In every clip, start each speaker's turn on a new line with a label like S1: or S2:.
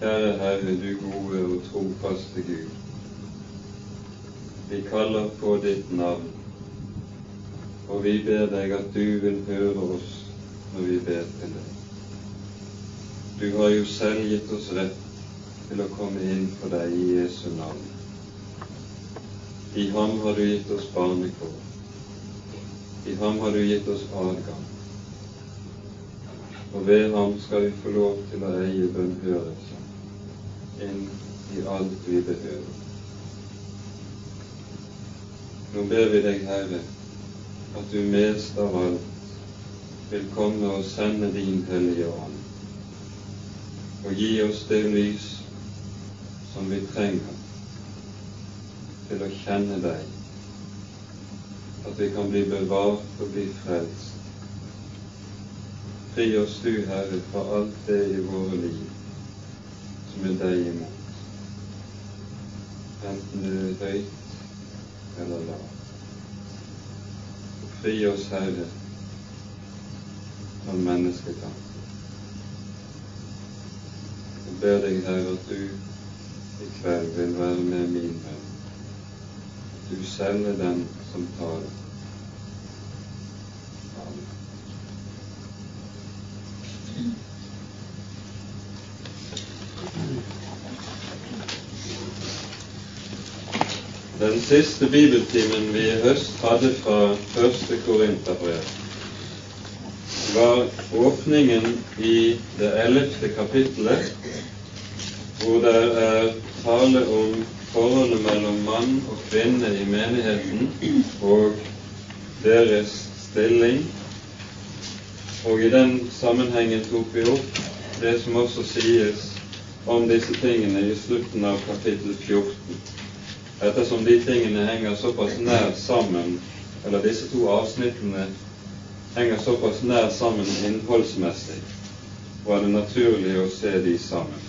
S1: Kjære Herre, du gode og trofaste Gud. Vi kaller på ditt navn, og vi ber deg at du vil høre oss når vi ber til deg. Du har jo selv gitt oss rett til å komme inn for deg i Jesu navn. I ham har du gitt oss barnekår. I ham har du gitt oss adgang. Og ved ham skal vi få lov til å eie bønnhørelse inn i alt vi behøver. Nå ber vi deg, Herre, at du mest av alt vil komme og sende din Hellige Ånd, og gi oss det lys som vi trenger til å kjenne deg, at vi kan bli bevart og bli frelst. Fri oss du, Herre, fra alt det i våre liv som er deg imot, enten du er høyt eller lavt. Fri oss, Herre, fra menneskekamp. Jeg ber deg, Herre, at du i kveld vil være med min bønn. Du selv er den som taler. Amen. Siste bibeltimen vi i høst hadde fra første Korinterbrev, var åpningen i det ellevte kapittelet, hvor det er tale om forholdet mellom mann og kvinne i menigheten og deres stilling. Og i den sammenhengen tok vi opp det som også sies om disse tingene i slutten av kapittel 14 ettersom de tingene henger såpass nær sammen, eller disse to avsnittene henger såpass nær sammen innholdsmessig, var det naturlig å se de sammen.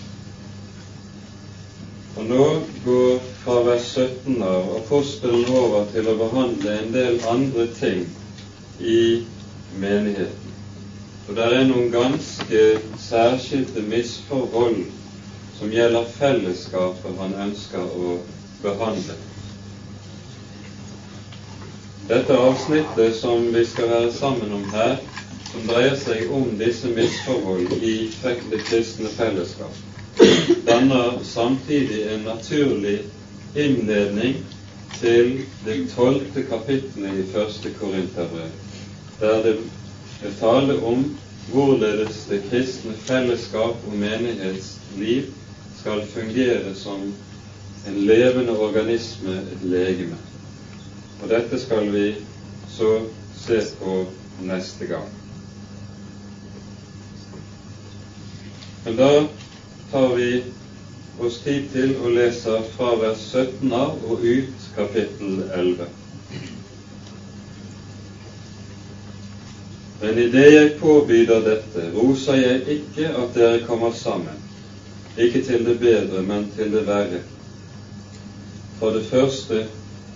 S1: Og nå går fra vers 17 av apostelen over til å behandle en del andre ting i menigheten. Og det er noen ganske særskilte misforhold som gjelder fellesskapet han ønsker å behandle. Dette avsnittet som vi skal være sammen om her, som dreier seg om disse misforhold i det kristne fellesskap, danner samtidig en naturlig innledning til det tolvte kapittelet i første Korinterbrev, der det er tale om hvorledes det kristne fellesskap og menighetsliv skal fungere som en levende organisme, et legeme. Og dette skal vi så se på neste gang. Men da tar vi oss tid til å lese fra vers 17 av og ut kapittel 11. Men idet jeg påbyder dette, roser jeg ikke at dere kommer sammen, ikke til det bedre, men til det verre. For det første,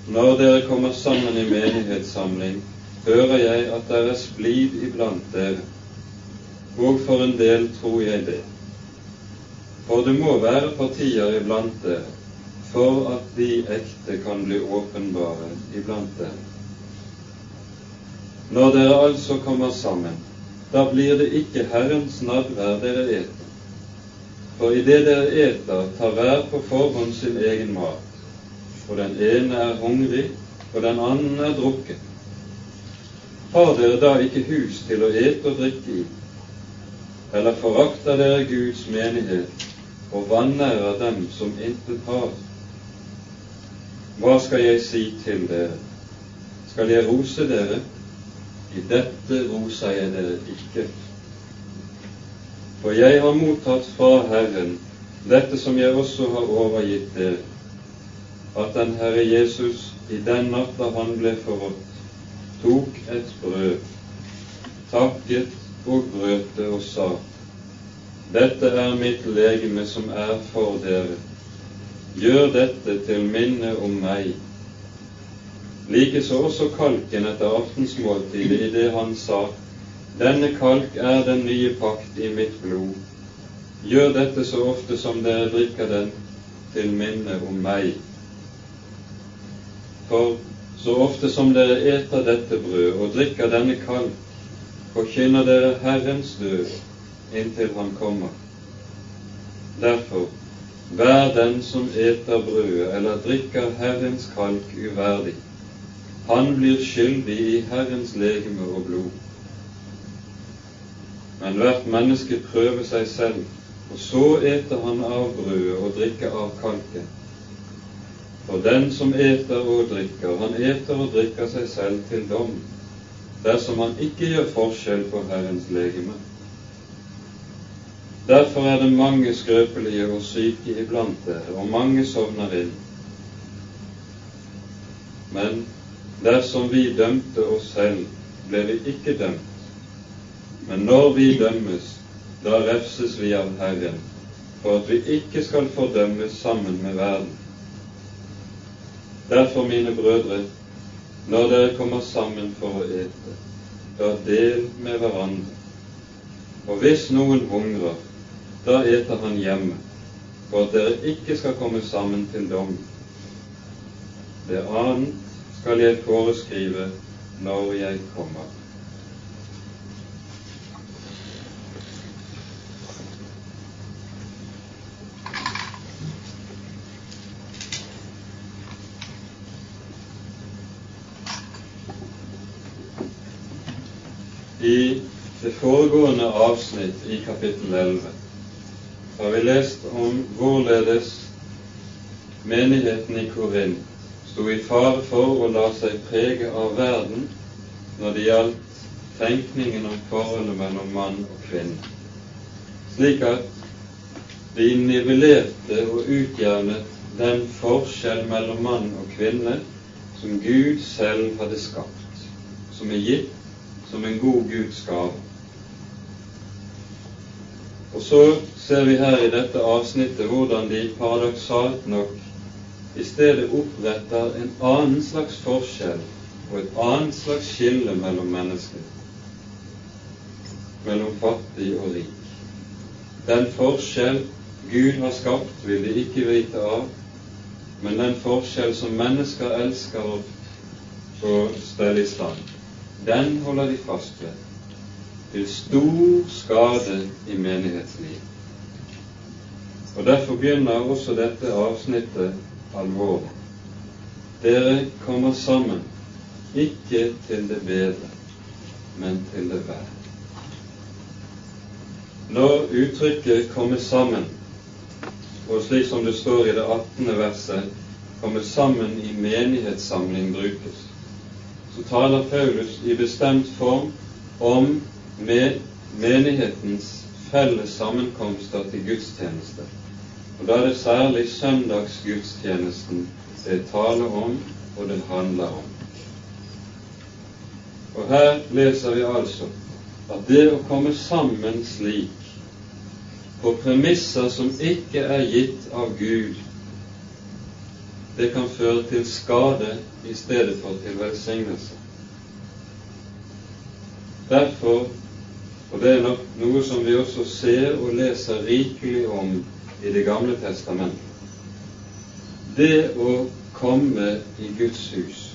S1: når dere kommer sammen i menighetssamling, hører jeg at det er splid iblant dere, og for en del tror jeg det. For det må være partier iblant dere, for at de ekte kan bli åpenbare iblant dere. Når dere altså kommer sammen, da blir det ikke Herrens nadvær dere eter. For idet dere eter, tar hver på forhånd sin egen mat, og den ene er hungrig, og den andre er drukket. Har dere da ikke hus til å ete og drikke i? Eller forakter dere Guds menighet og vanærer dem som intet har? Hva skal jeg si til dere? Skal jeg rose dere? I dette roser jeg dere ikke. For jeg har mottatt fra Herren dette som jeg også har overgitt dere, at den Herre Jesus i den natta han ble forrådt, tok et brød, takket og brøt det og sa:" Dette er mitt legeme som er for dere. Gjør dette til minne om meg. Likeså også kalken etter aftensmåltidet i det han sa:" Denne kalk er den nye pakt i mitt blod. gjør dette så ofte som dere drikker den, til minne om meg. For så ofte som dere eter dette brød og drikker denne kalk, forkynner dere Herrens død inntil Han kommer. Derfor, vær den som eter brødet eller drikker Herrens kalk uverdig. Han blir skyldig i Herrens legeme og blod. Men hvert menneske prøver seg selv, og så eter han av brødet og drikker av kalken. For den som eter og drikker, han eter og drikker seg selv til dom, dersom han ikke gjør forskjell på Herrens legeme. Derfor er det mange skrøpelige og syke iblant dere, og mange sovner inn. Men dersom vi dømte oss selv, ble vi ikke dømt. Men når vi dømmes, da refses vi av Herren, for at vi ikke skal fordømmes sammen med verden. Derfor, mine brødre, når dere kommer sammen for å ete, da del med hverandre. Og hvis noen hungrer, da eter han hjemme, for at dere ikke skal komme sammen til dom. Det annet skal jeg foreskrive når jeg kommer. I det foregående avsnitt i kapittel 11 har vi lest om hvorledes menigheten i Korint sto i fare for å la seg prege av verden når det gjaldt tenkningen om forholdet mellom mann og kvinne, slik at de nivellerte og utjevnet den forskjell mellom mann og kvinne som Gud selv hadde skapt, som er gitt som en god Guds gave. Og så ser vi her i dette avsnittet hvordan de paradoksalt nok i stedet oppretter en annen slags forskjell og et annet slags skille mellom mennesker, mellom fattig og rik. Den forskjell Gud har skapt, vil de ikke vite av, men den forskjell som mennesker elsker å stelle i stand. Den holder de fast ved, til stor skade i menighetslivet. Og Derfor begynner også dette avsnittet alvorlig. Dere kommer sammen, ikke til det bedre, men til det verre. Når uttrykket 'komme sammen', og slik som det står i det 18. verset, 'komme sammen i menighetssamling' brukes, så taler Paulus i bestemt form om med menighetens felles sammenkomster til gudstjenester. Og Da er det særlig søndagsgudstjenesten det taler om, og det handler om. Og her leser vi altså at det å komme sammen slik, på premisser som ikke er gitt av Gud, det kan føre til skade i stedet for til velsignelse. Derfor, og det er nok noe som vi også ser og leser rikelig om i Det gamle testamentet, det å komme i Guds hus,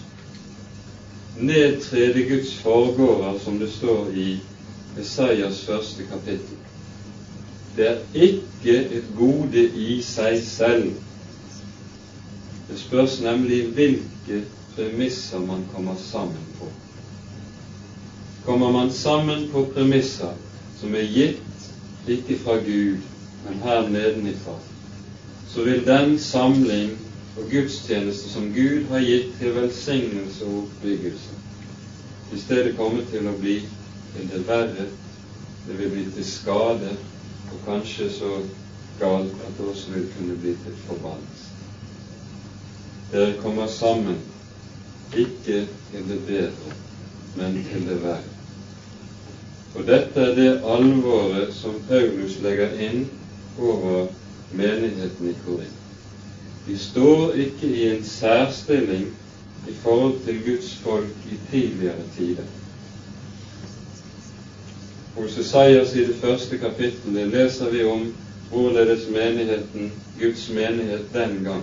S1: nedtrede Guds forgårder, som det står i Messias første kapittel, det er ikke et gode i seg selv det spørs nemlig hvilke premisser man kommer sammen på. Kommer man sammen på premisser som er gitt ikke fra Gud, men her nedenifra, så vil den samling og gudstjeneste som Gud har gitt til velsignelse og oppbyggelse, i stedet komme til å bli til det verre, det vil bli til skade, og kanskje så galt at det også vil kunne bli til forbannelse. Dere kommer sammen, ikke til det bedre, men til det verre. Og dette er det alvoret som Paulus legger inn over menigheten i Korint. De står ikke i en særstilling i forhold til Guds folk i tidligere tider. Hos Esaias i det første kapittelet leser vi om hvorledes menigheten, Guds menighet den gang,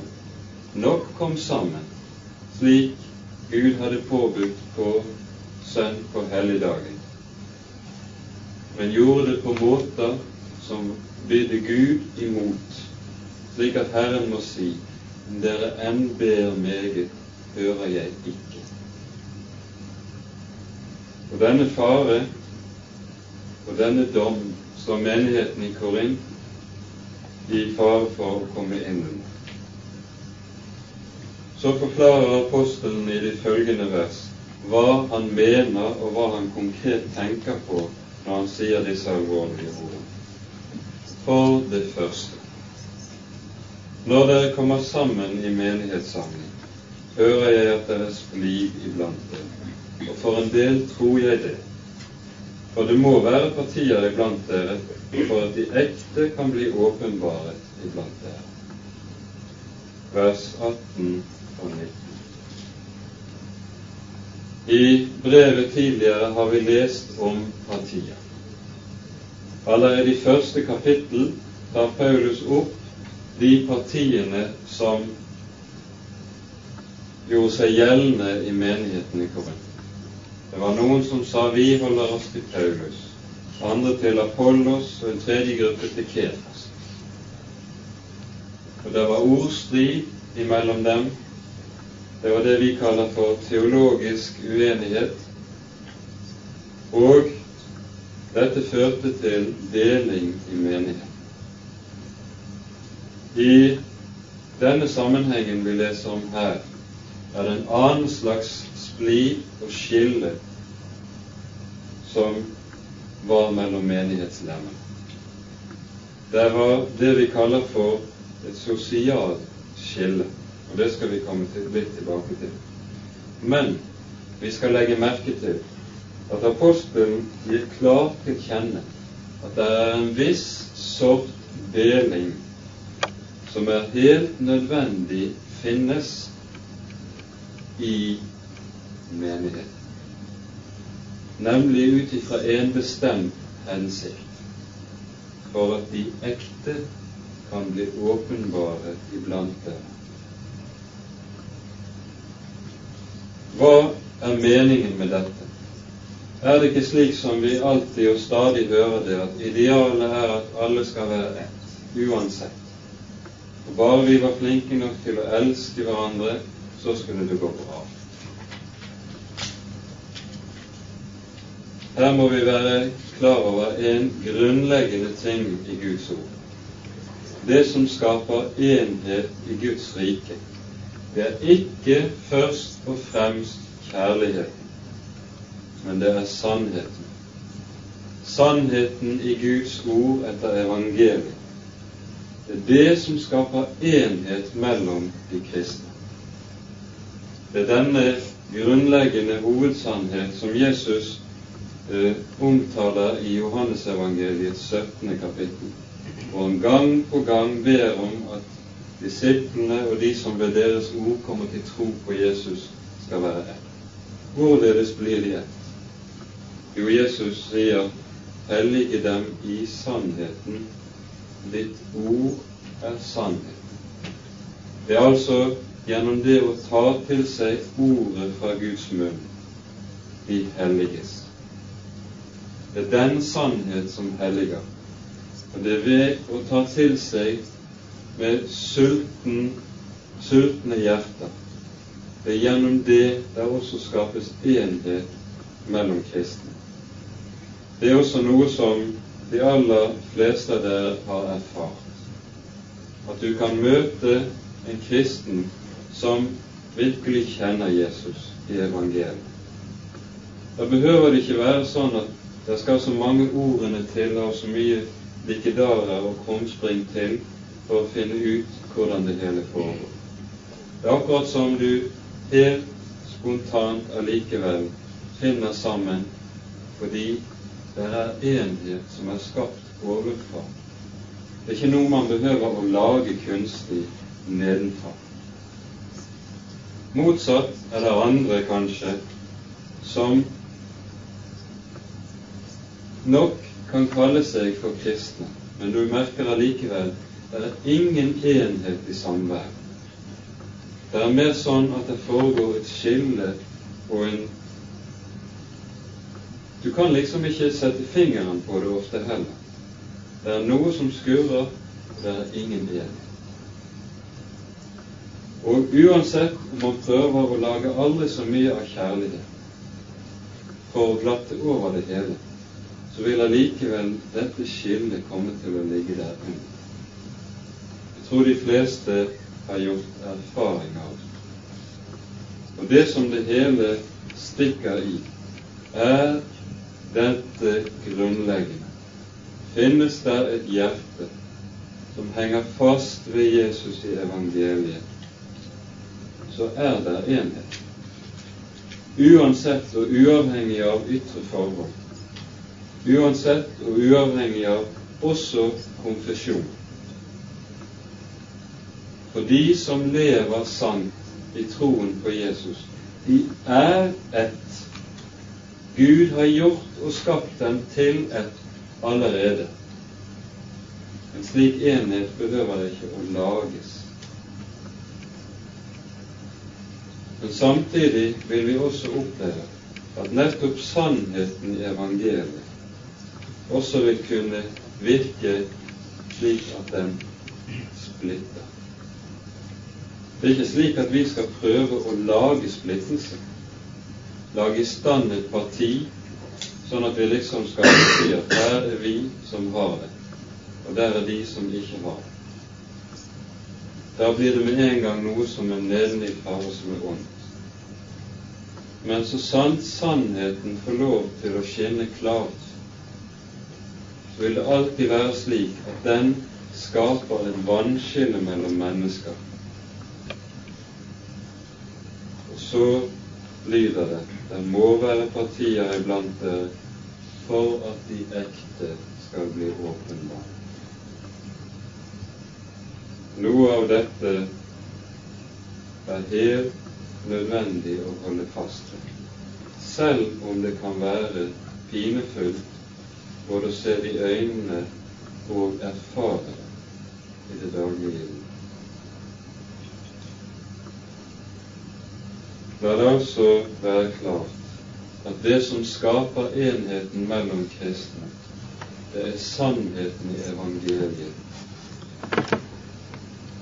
S1: nok kom sammen slik Gud hadde påbudt på sønn på helligdagen, men gjorde det på måter som bydde Gud imot, slik at Herren må si, dere enn ber meget, hører jeg ikke. Og denne fare og denne dom står menigheten i Korint i fare for å komme inn under. Så forklarer apostelen i de følgende vers hva han mener og hva han konkret tenker på når han sier disse alvorlige ordene. For det første når dere kommer sammen i menighetssamling, hører jeg at deres er iblant dere, og for en del tror jeg det. For det må være partier iblant dere for at de ekte kan bli åpenbaret iblant dere. Vers 18 og 19. I brevet tidligere har vi lest om partier. Allerede i første kapittel tar Paulus opp de partiene som gjorde seg gjeldende i menigheten i Korint. Det var noen som sa 'vi holder oss til Paulus', andre til Apollos og en tredje gruppe til Kefas. Og det var ordstrid imellom dem det var det vi kaller for teologisk uenighet. Og dette førte til deling i menighet. I denne sammenhengen vi leser om her, er det en annen slags splid og skille som var mellom menighetslemmene. Det var det vi kaller for et sosialt skille. Og det skal vi komme til, litt tilbake til. Men vi skal legge merke til at apostelen gir klart til kjenne at det er en viss sort deling som er helt nødvendig finnes i menigheten, nemlig ut ifra en bestemt hensikt, for at de ekte kan bli åpenbare iblant dere. Hva er meningen med dette? Er det ikke slik som vi alltid og stadig hører det, at idealet er at alle skal være ett, uansett? Og bare vi var flinke nok til å elske hverandre, så skulle det gå bra. Her må vi være klar over en grunnleggende ting i Guds ord. Det som skaper enhet i Guds rike, det er ikke først og fremst kjærligheten, men det er sannheten. Sannheten i Guds ord etter evangeliet. Det er det som skaper enhet mellom de kristne. Det er denne grunnleggende hovedsannhet som Jesus eh, omtaler i Johannesevangeliets 17. kapittel, hvor han gang på gang ber om at disiplene og de som ved deres ord kommer til tro på Jesus, skal være ett. Hvorledes blir de ett? Jo, Jesus sier, hellige dem i sannheten. Ditt ord er sannhet. Det er altså gjennom det å ta til seg ordet fra Guds munn de helliges. Det er den sannhet som helliger. Og det er ved å ta til seg med sulten, sultne hjerter. Det er gjennom det det også skapes enhet mellom kristne. Det er også noe som de aller fleste av dere har erfart. At du kan møte en kristen som virkelig kjenner Jesus i evangeliet. Da behøver det ikke være sånn at det skal så mange ordene til og så mye dikkedarer og krumspring til for å finne ut hvordan det hele foregår. Det er akkurat som du helt spontant allikevel finner sammen fordi det er enhet som er skapt ovenfra. Det er ikke noe man behøver å lage kunstig nedenfra. Motsatt er det andre, kanskje, som nok kan kalle seg for kristne, men du merker allikevel det er ingen enhet i samvær. Det er mer sånn at det foregår et skille og en Du kan liksom ikke sette fingeren på det ofte heller. Det er noe som skurrer, det er ingen enhet. Og uansett om man prøver å lage aldri så mye av kjærlighet for å glatte over det hele, så vil allikevel dette skillet komme til å ligge der under. Tror de fleste har gjort erfaring av. Og det som det hele stikker i, er dette grunnleggende. Finnes der et hjerte som henger fast ved Jesus i evangeliet, så er der enhet. Uansett og uavhengig av ytre forhold uansett og uavhengig av også konfesjon. For de som lever sant i troen på Jesus, de er ett. Gud har gjort og skapt dem til ett allerede. En slik enhet behøver ikke å lages. Men samtidig vil vi også oppleve at nettopp sannheten i evangeliet også vil kunne virke slik at den splitter. Det er ikke slik at vi skal prøve å lage splittelse, lage i stand et parti, sånn at vi liksom skal si at her er vi som har det, og der er de som ikke har det. Da blir det med en gang noe som er nedenifra, og som er ondt. Men så sant sannheten får lov til å skinne klart så vil det alltid være slik at den skaper et vannskille mellom mennesker. Og så lyder det det må være partier iblant dere for at de ekte skal bli åpenbare. Noe av dette er helt nødvendig å holde fast ved, selv om det kan være pinefullt både å se det i øynene og erfare det i det daglige livet. La det altså være klart at det som skaper enheten mellom kristne, det er sannheten i evangeliet,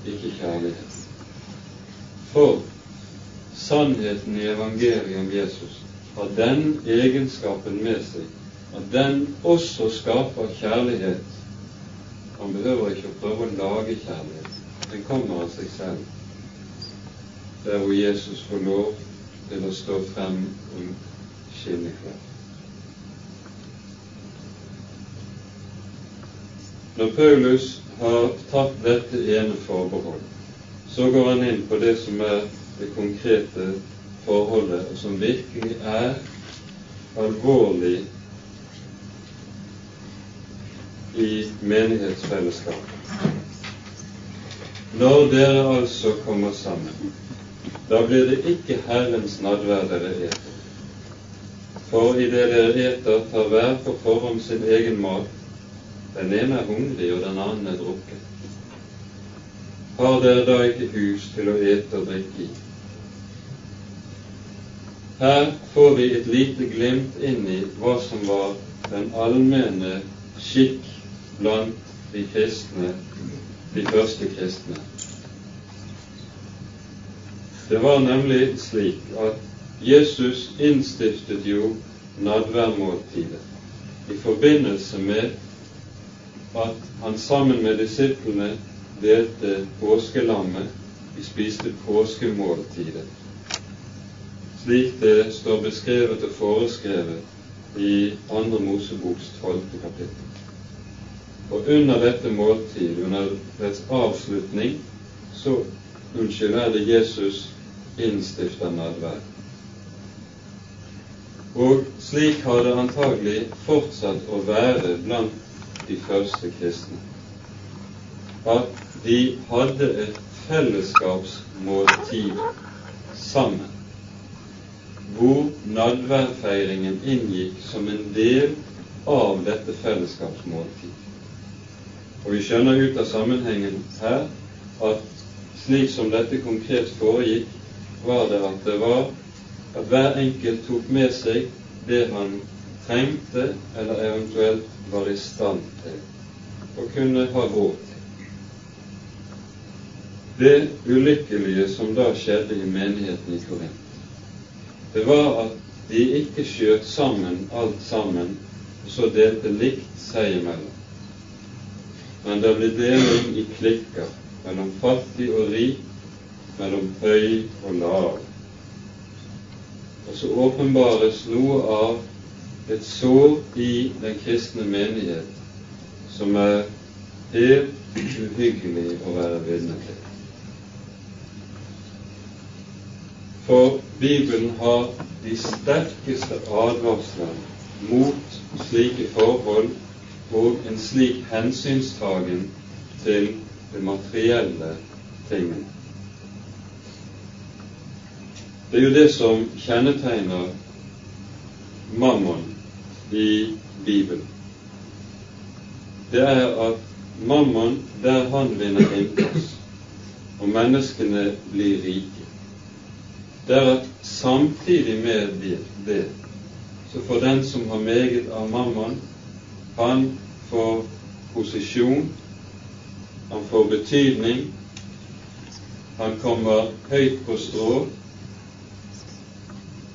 S1: ikke kjærlighet. For sannheten i evangeliet om Jesus har den egenskapen med seg at den også skaper kjærlighet. Han behøver ikke å prøve å lage kjærlighet. Den kommer av seg selv. Der hvor Jesus får lov til å stå frem og skinnekveld. Når Paulus har tatt dette ene forbehold, så går han inn på det som er det konkrete forholdet, og som virkelig er alvorlig i menighetsfellesskapet. Når dere altså kommer sammen, da blir det ikke Herrens nadvær dere eter. For i det dere eter, tar hver på forhånd sin egen mat. Den ene er hungrig, og den andre er drukket. Har dere da ikke hus til å ete og drikke i? Her får vi et lite glimt inn i hva som var den allmenne skikk blant de kristne, de første kristne. Det var nemlig slik at Jesus innstiftet jo nadværmåltidet i forbindelse med at han sammen med disiplene delte påskelammet. De spiste påskemåltidet, slik det står beskrevet og foreskrevet i Andre Moseboks tolvte kapittel. Og under dette måltid, under dets avslutning, så unnskyld, er det Jesus innstifter nadvær. Og slik har det antagelig fortsatt å være blant de første kristne. At de hadde et fellesskapsmåltid sammen, hvor nadværfeiringen inngikk som en del av dette fellesskapsmåltid. Og vi skjønner ut av sammenhengen her at slik som dette konkret foregikk, var det at det var at hver enkelt tok med seg det han trengte, eller eventuelt var i stand til og kunne ha råd til. Det ulykkelige som da skjedde i menigheten i Korint, det var at de ikke skjøt sammen alt sammen og så delte likt seg imellom. Men det ble deling i klikker mellom fattig og rik, mellom høy og lav. Og så åpenbares noe av et sår i den kristne menighet som er helt uhyggelig å være vitne til. For Bibelen har de sterkeste advarsler mot slike forhold og en slik hensynstagen til det materielle tingene. Det er jo det som kjennetegner mammon i Bibelen. Det er at mammon, der han vinner innpass, og menneskene blir rike, det er at samtidig med det, så får den som har meget av mammon, han får posisjon han får betydning. Han kommer høyt på strå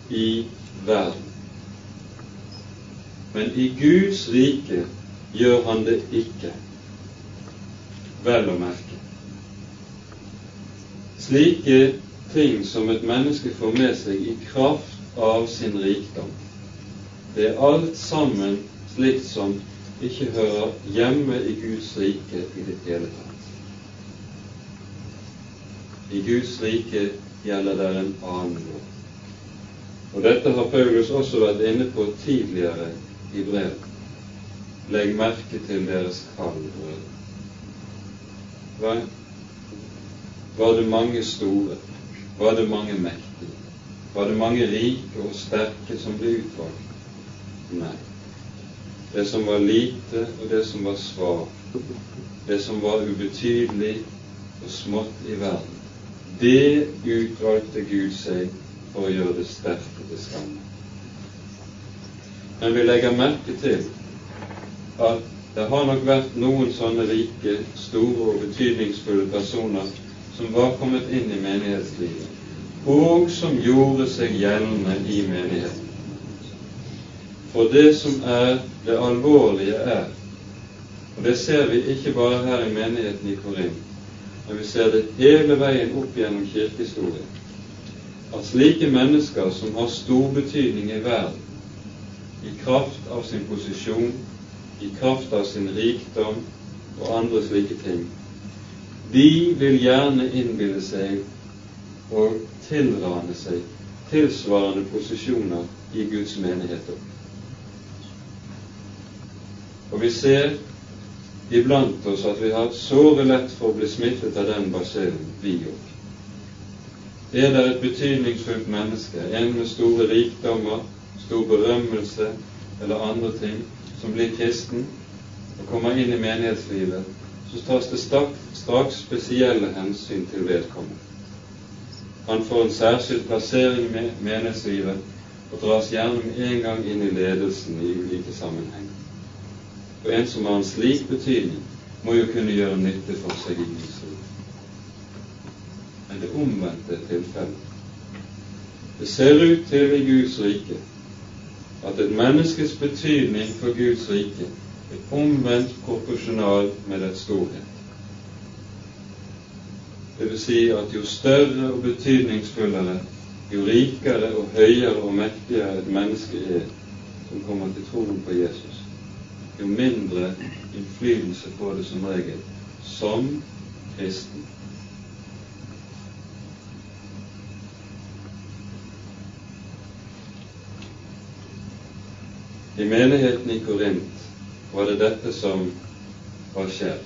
S1: i verden. Men i Guds rike gjør han det ikke, vel å merke. Slike ting som et menneske får med seg i kraft av sin rikdom, det er alt sammen slikt som ikke hører hjemme i Guds rike i det hele tatt. I Guds rike gjelder det en annen lov. Og dette har Paulus også vært inne på tidligere i brevet. Legg merke til deres kall, brødre. Var det mange store? Var det mange mektige? Var det mange rike og sterke som ble utvalgt? Nei. Det som var lite, og det som var svakt, det som var ubetydelig og smått i verden, det utvalgte Gud seg for å gjøre det sterke til skamme. Men vi legger merke til at det har nok vært noen sånne rike, store og betydningsfulle personer som var kommet inn i menighetslivet, og som gjorde seg gjeldende i menigheten. For det som er det alvorlige, er, og det ser vi ikke bare her i menigheten i Korint, men vi ser det hele veien opp gjennom kirkehistorien, at slike mennesker som har stor betydning i verden, i kraft av sin posisjon, i kraft av sin rikdom og andre slike ting, de vil gjerne innbille seg og tilrane seg tilsvarende posisjoner i Guds menigheter. Og vi ser iblant oss at vi har såre lett for å bli smittet av den basillen, vi òg. Er det et betydningsfullt menneske, en med store rikdommer, stor berømmelse eller andre ting, som blir kristen og kommer inn i menighetslivet, så tas det straks spesielle hensyn til vedkommende. Han får en særskilt plassering i menighetslivet og dras gjerne med en gang inn i ledelsen i ulike sammenhenger. For en som har en slik betydning, må jo kunne gjøre nytte for seg i Guds. Men det omvendte tilfellet. Det ser ut til i Guds rike at et menneskes betydning for Guds rike er omvendt proporsjonal med dets storhet. Det vil si at jo større og betydningsfullere, jo rikere og høyere og mektigere et menneske er som kommer til troen på Jesus, jo mindre innflytelse får det som regel som kristen. I menigheten i Korint var det dette som var skjedd.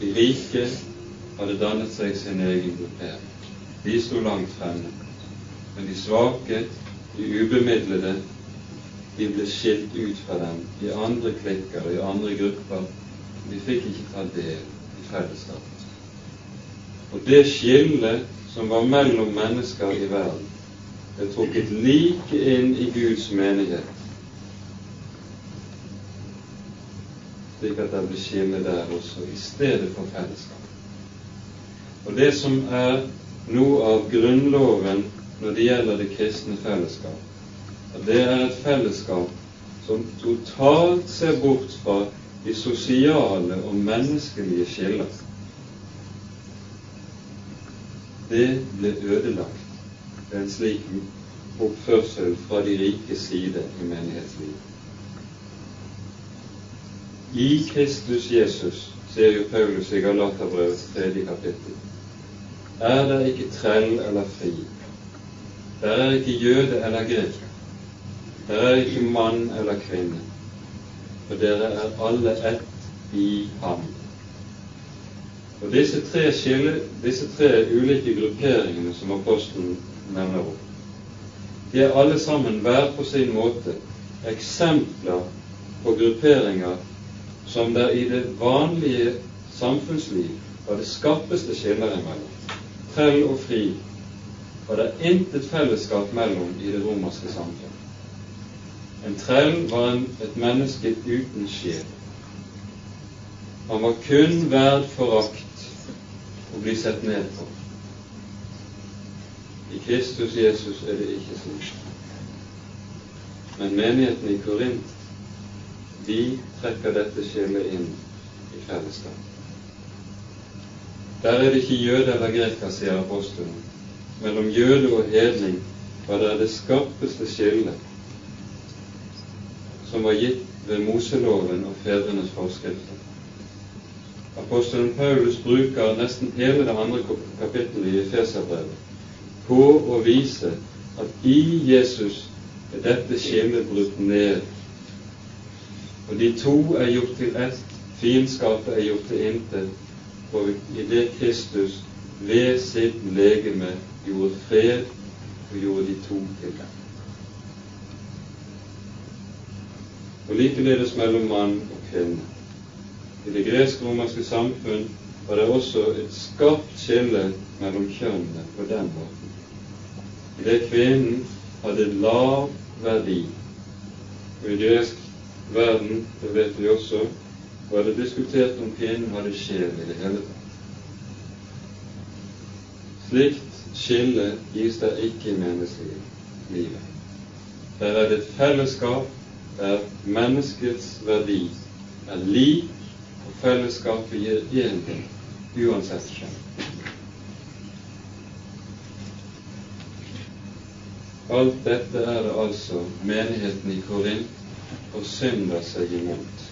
S1: De rike hadde dannet seg sin egen gruppering. De sto langt fremme. Men de svake, de ubemidlede, de ble skilt ut fra dem i andre klikker, i andre grupper, De fikk ikke ta del i fellesskapet. Og det skillet som var mellom mennesker i verden, ble trukket like inn i Guds menighet, slik at det blir skille der også, i stedet for fellesskap. Og det som er noe av grunnloven når det gjelder det kristne fellesskap, at det er et fellesskap som totalt ser bort fra de sosiale og menneskelige skiller. Det ble ødelagt ved en slik oppførsel fra de rikes side i menighetslivet. I Kristus Jesus, sier jo Paulus i Galaterbrevet tredje kapittel, er det ikke trell eller fri. Der er ikke jøde eller grek. Der er ikke mann eller kvinne. For dere er alle ett i Ham. Og disse tre, skille, disse tre ulike grupperingene som apostelen nevner opp, de er alle sammen hver på sin måte eksempler på grupperinger som der i det vanlige samfunnsliv var det skarpeste skiller imellom. Trell og fri var det intet fellesskap mellom i det romerske samfunn. En trell var en, et menneske uten sjel. Han var kun verd forakt og bli sett ned på. I Kristus Jesus er det ikke slik. Men menigheten i Korint, de trekker dette skillet inn i fellesskap. Der er det ikke jøde eller greker, sier apostelen. Mellom jøde og hedning var det det skarpeste skillet som var gitt ved Moseloven og fedrenes forskrifter. Apostelen Paulus bruker nesten hele det andre kapittelet i Efeserbrevet på å vise at i Jesus er dette skillet brutt ned. Og de to er gjort til ett, fiendskapet er gjort til intet, og i det Kristus ved sitt legeme gjorde fred og gjorde de to til dem. Og likeledes mellom mann og kvinne. I det gresk-romerske samfunn var det også et skarpt skille mellom kjønnene på den måten. I det kvinnen hadde lav verdi. Og i gresk verden, det vet vi også, var det diskutert om kvinnen hadde sjel i det hele tatt. Slikt skille gis der ikke i menneskelivet. Der er det et fellesskap der menneskets verdi er lik og fellesskapet gir enhet, uansett kjønn. Alt dette er det altså menigheten i Korint forsynder seg imot.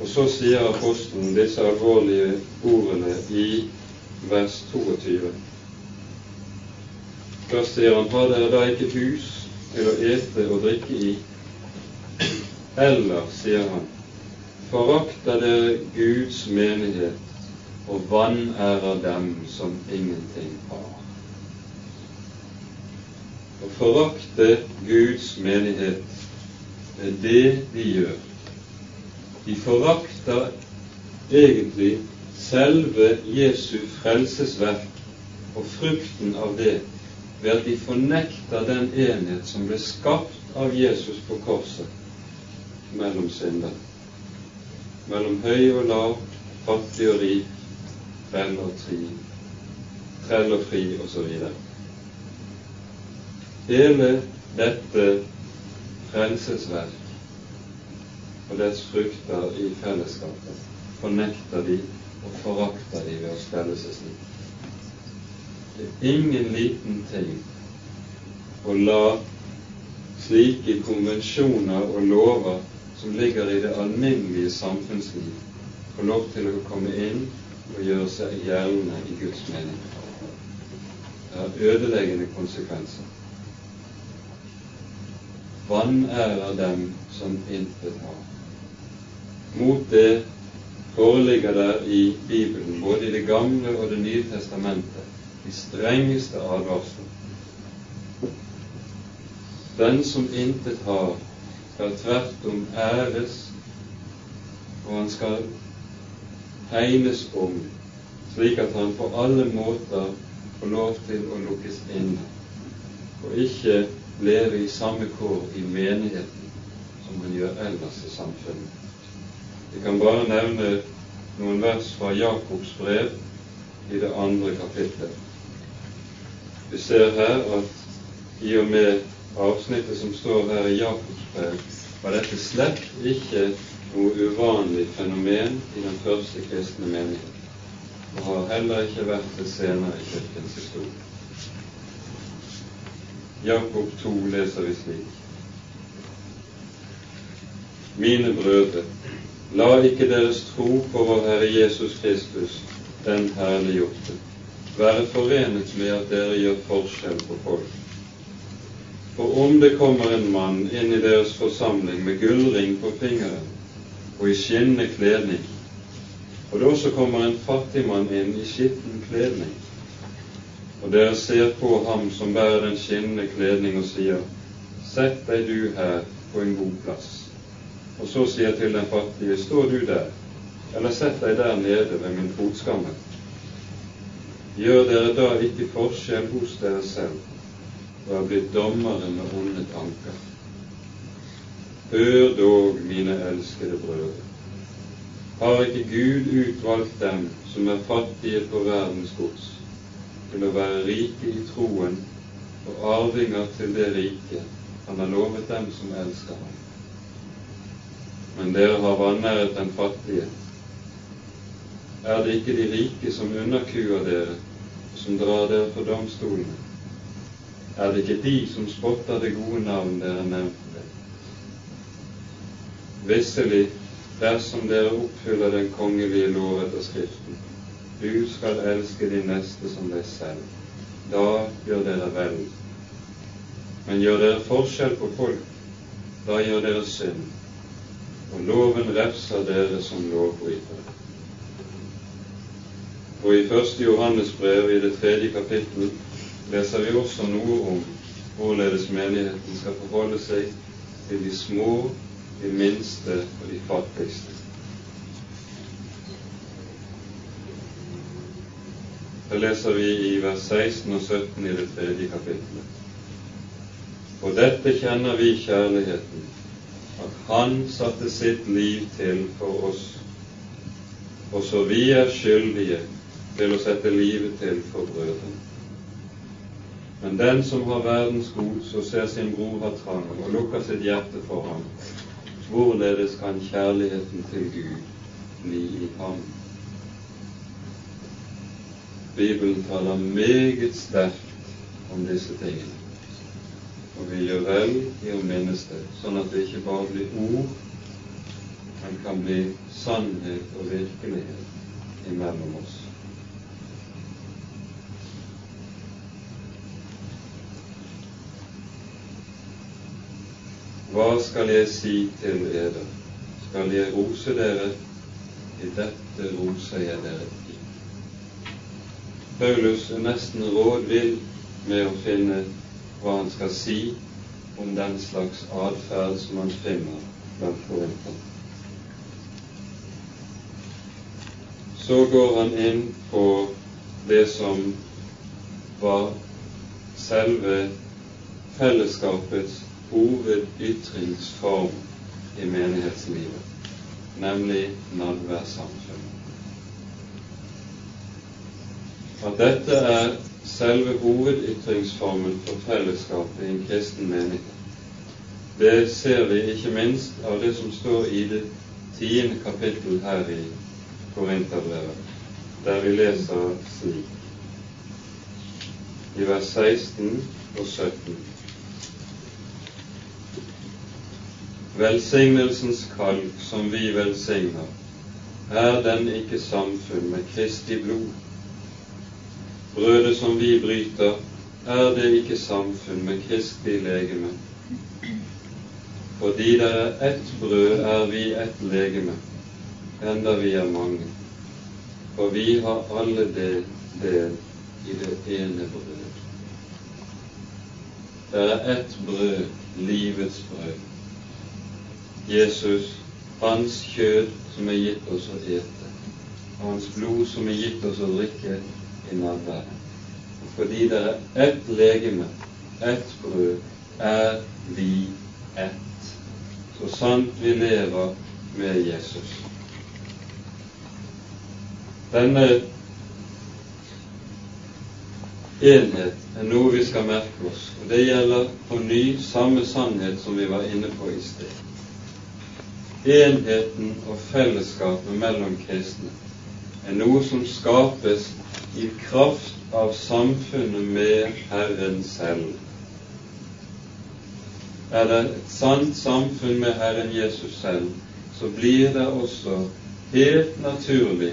S1: Og så sier apostelen disse alvorlige ordene i vers 22. Først sier han, har dere da ikke hus til å ete og drikke i? Eller, sier han, forakter dere Guds menighet og vanærer dem som ingenting har. Å forakte Guds menighet er det de gjør. De forakter egentlig selve Jesu frelsesverk og frukten av det ved at de fornekter den enhet som ble skapt av Jesus på korset mellom syndere mellom høy og lav, fattig og rik, trell og tri, trell og fri osv. Hele dette frelsesverk og dets frukter i fellesskapet fornekter de og forakter de ved å stelle seg slik. Det er ingen liten ting å la slike konvensjoner og lover som ligger i det alminnelige samfunnsliv, få lov til å komme inn og gjøre seg gjeldende i Guds mening. Det har ødeleggende konsekvenser. Vanærer dem som intet har. Mot det foreligger der i Bibelen, både i Det gamle og Det nye testamentet, de strengeste advarsler. Den som intet har, skal tvert om æres og han skal hegnes om, slik at han på alle måter får lov til å lukkes inn, og ikke leve i samme kår i menigheten som han gjør ellers i samfunnet. Jeg kan bare nevne noen vers fra Jakobs brev i det andre kapittelet. Vi ser her at i og med avsnittet som står her i Jakobs brev, var dette slett ikke noe uvanlig fenomen i den første kristne menigheten, og har heller ikke vært det senere i Kirkens historie. Jakob 2 leser vi slik. Mine brødre, la ikke deres tro på vår Herre Jesus Kristus, den herliggjorte, være forenet med at dere gjør forskjell på folk. For om det kommer en mann inn i deres forsamling med gullring på fingeren og i skinnende kledning, og det også kommer en fattig mann inn i skitten kledning, og dere ser på ham som bærer den skinnende kledning og sier, Sett deg du her på en god plass. Og så sier til den fattige, Stå du der, eller sett deg der nede ved min fotskamme. Gjør dere da ikke forskjell hos dere selv og er blitt dommere med onde tanker? Hør dog, mine elskede brødre. Har ikke Gud utvalgt dem som er fattige på verdens gods, til å være rike i troen og arvinger til det riket han har lovet dem som elsker ham? Men dere har vanæret den fattige. Er det ikke de rike som underkuer dere, som drar dere for domstolene? Er det ikke de som spotter det gode navn dere nevnte? Visselig, dersom dere oppfyller den kongelige lov etter Skriften, du skal elske din neste som deg selv, da gjør dere vel. Men gjør dere forskjell på folk, da gjør dere synd, og loven refser dere som lovbrytere. Og i første Johannes brev, i det tredje kapittel, leser vi også noe om hvorledes menigheten skal forholde seg til de små de minste og de fattigste. Det leser vi i vers 16 og 17 i det tredje kapittelet. Og dette kjenner vi kjærligheten, at Han satte sitt liv til for oss. Også vi er skyldige til å sette livet til for brødrene. Men den som har verdens gods og ser sin bror ha trang og lukker sitt hjerte for ham, Hvorledes kan kjærligheten til Gud bli i ham? Bibelen taler meget sterkt om disse tingene. Og vi gjør vel i å minnes det, sånn at det ikke bare blir ord, men kan bli sannhet og virkelighet imellom oss. Hva skal jeg si til dere? Skal jeg rose dere? I dette roser jeg dere. Paulus er nesten rådvill med å finne hva han skal si om den slags atferd som han finner blant korinterne. Så går han inn på det som var selve fellesskapets hovedytringsform i menighetslivet, nemlig nadværsamfunnet. At dette er selve hovedytringsformen for fellesskapet i en kristen menighet, det ser vi ikke minst av det som står i det tiende kapittel her i Korinterbrevet, der vi leser slik i vers 16 og 17. Velsignelsens kalk som vi velsigner, er den ikke samfunn med Kristi blod? Brødet som vi bryter, er det ikke samfunn med Kristi legeme? Fordi det er ett brød, er vi ett legeme, enda vi er mange. For vi har alle del, del i det ene brødet. Det er ett brød, livets brød. Jesus, hans kjød som er gitt oss å ete, og hans blod som er gitt oss å drikke i nærværet. Fordi det er ett legeme, ett brød, er vi ett. Så sant vi lever med Jesus. Denne enhet er noe vi skal merke oss, og det gjelder på ny samme sannhet som vi var inne på i sted. Enheten og fellesskapet mellom kristne er noe som skapes i kraft av samfunnet med Herren selv. Er det et sant samfunn med Herren Jesus selv, så blir det også helt naturlig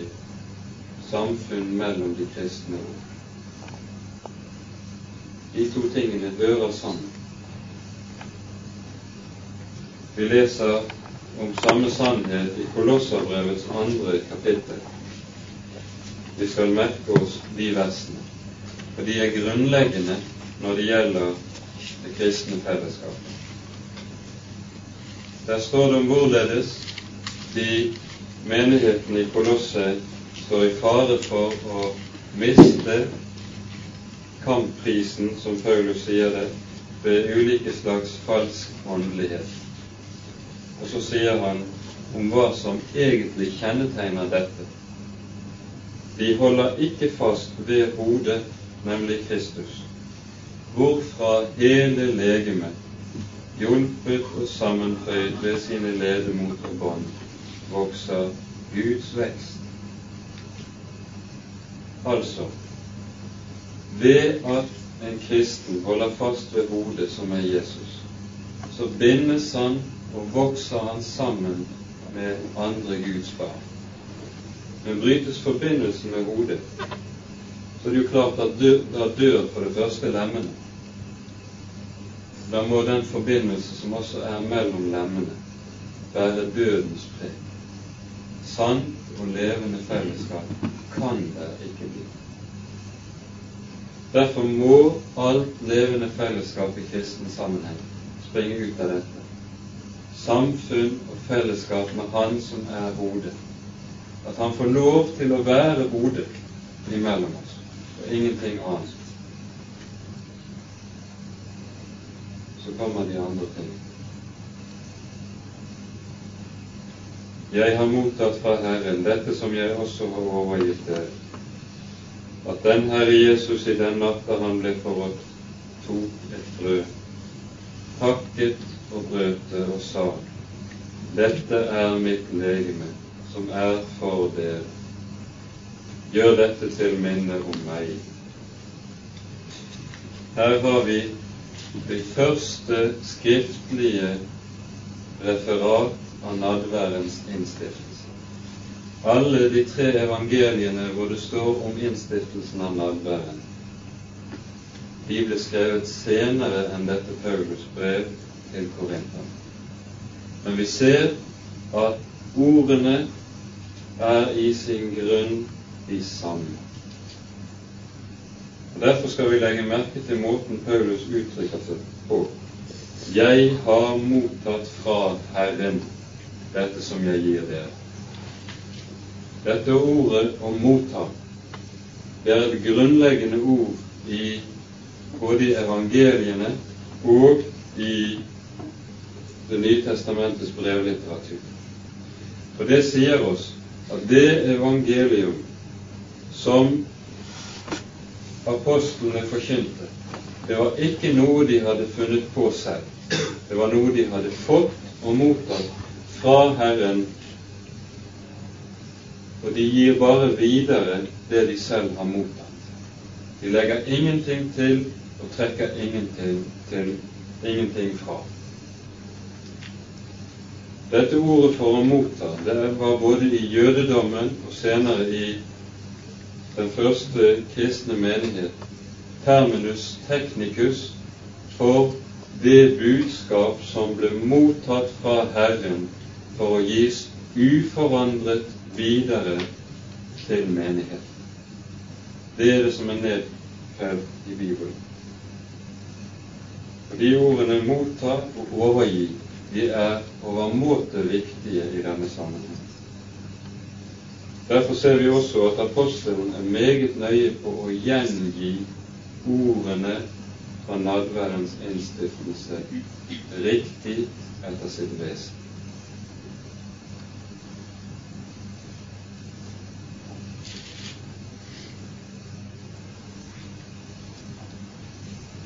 S1: samfunn mellom de kristne. De to tingene hører sammen. Vi leser om samme sannhet i Kolosserbrevets andre kapittel. Vi skal merke oss de versene, for de er grunnleggende når det gjelder det kristne fellesskapet. Der står det om hvorledes de menighetene i Kolosset står i fare for å miste kampprisen, som Paulus sier det, ved ulike slags falsk åndelighet. Og så sier han om hva som egentlig kjennetegner dette. De holder ikke fast ved hodet, nemlig Kristus, hvorfra hele legemet, hjulpet og sammenføyd ved sine ledemot og bånd, vokser Guds vekst. Altså, ved at en kristen holder fast ved hodet, som er Jesus, så bindes han og vokser han sammen med andre Guds barn. Men brytes forbindelsen med hodet, så er det jo klart at da dør for det første lemmene. Da må den forbindelse som også er mellom lemmene, være dødens preg. Sant og levende fellesskap kan det ikke bli. Derfor må alt levende fellesskap i kristen sammenheng springe ut av dette. Samfunn og fellesskap med Han som er hodet. At Han får lov til å være hodet imellom oss, og ingenting annet. Så kommer de andre ting. Jeg har mottatt fra Herren dette som jeg også har overgitt dere at den Herre Jesus i den natta han ble forrådt, tok et brød, takket og brøt det og sa:" Dette er mitt legeme, som er for dere. Gjør dette til minne om meg. Her har vi det første skriftlige referat av nadværens innstiftelse alle de tre evangeliene hvor det står om innstiftelsen av nadværen, de ble skrevet senere enn dette Paulus brev til Korinther. Men vi ser at ordene er i sin grunn de samme. Og Derfor skal vi legge merke til måten Paulus uttrykker seg på. Jeg har mottatt fra Herren dette som jeg gir dere. Dette ordet om motta det er et grunnleggende ord i både evangeliene og i Det nye testamentets brevlitteratur. For det sier oss at det evangelium som apostlene forkynte, det var ikke noe de hadde funnet på selv. Det var noe de hadde fått og mottatt fra Herren og de gir bare videre det de selv har mottatt. De legger ingenting til og trekker ingenting, til, ingenting fra. Dette ordet for å motta det var både i jødedommen og senere i den første kristne menighet terminus technicus for det budskap som ble mottatt fra Herren for å gis uforandret videre til menigheten. Det er det som er nedfelt i Bibelen. Og De ordene 'motta' og 'overgi' de er overmåte viktige i denne sammenheng. Derfor ser vi også at apostelen er meget nøye på å gjengi ordene fra nadværens innstiftelse riktig etter sitt vesen.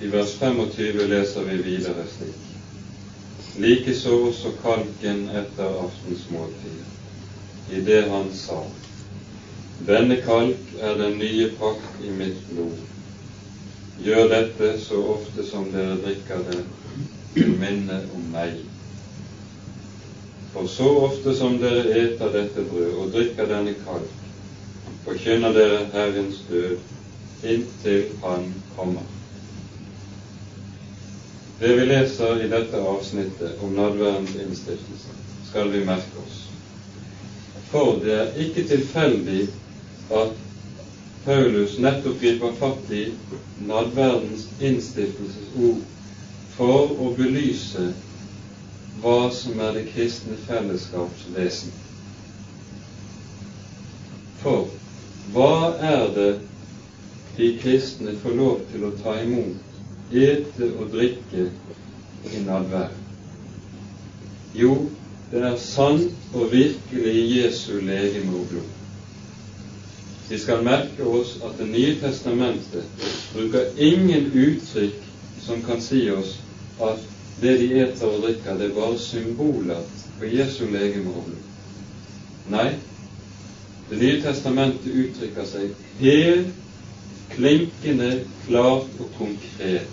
S1: I vers 25 leser vi videre slik. Likeså også kalken etter aftensmåltidet, i det han sa:" Denne kalk er den nye pakt i mitt blod. Gjør dette så ofte som dere drikker det, til minne om meg. For så ofte som dere eter dette brød og drikker denne kalk, forkynner dere Herrens død inntil Han kommer. Det vi leser i dette avsnittet om nadværens innstiftelse, skal vi merke oss. For det er ikke tilfeldig at Paulus nettopp griper fatt i nadverdens innstiftelsesord for å belyse hva som er det kristne fellesskaps vesen. For hva er det de kristne får lov til å ta imot ete og drikke i nadvær? Jo, det er sant og virkelig Jesu legeme og blod. Vi skal merke oss at Det nye testamentet bruker ingen uttrykk som kan si oss at det de eter og drikker, det er bare symboler på Jesu legeme og blod. Nei, Det nye testamentet uttrykker seg helt klinkende klart og konkret.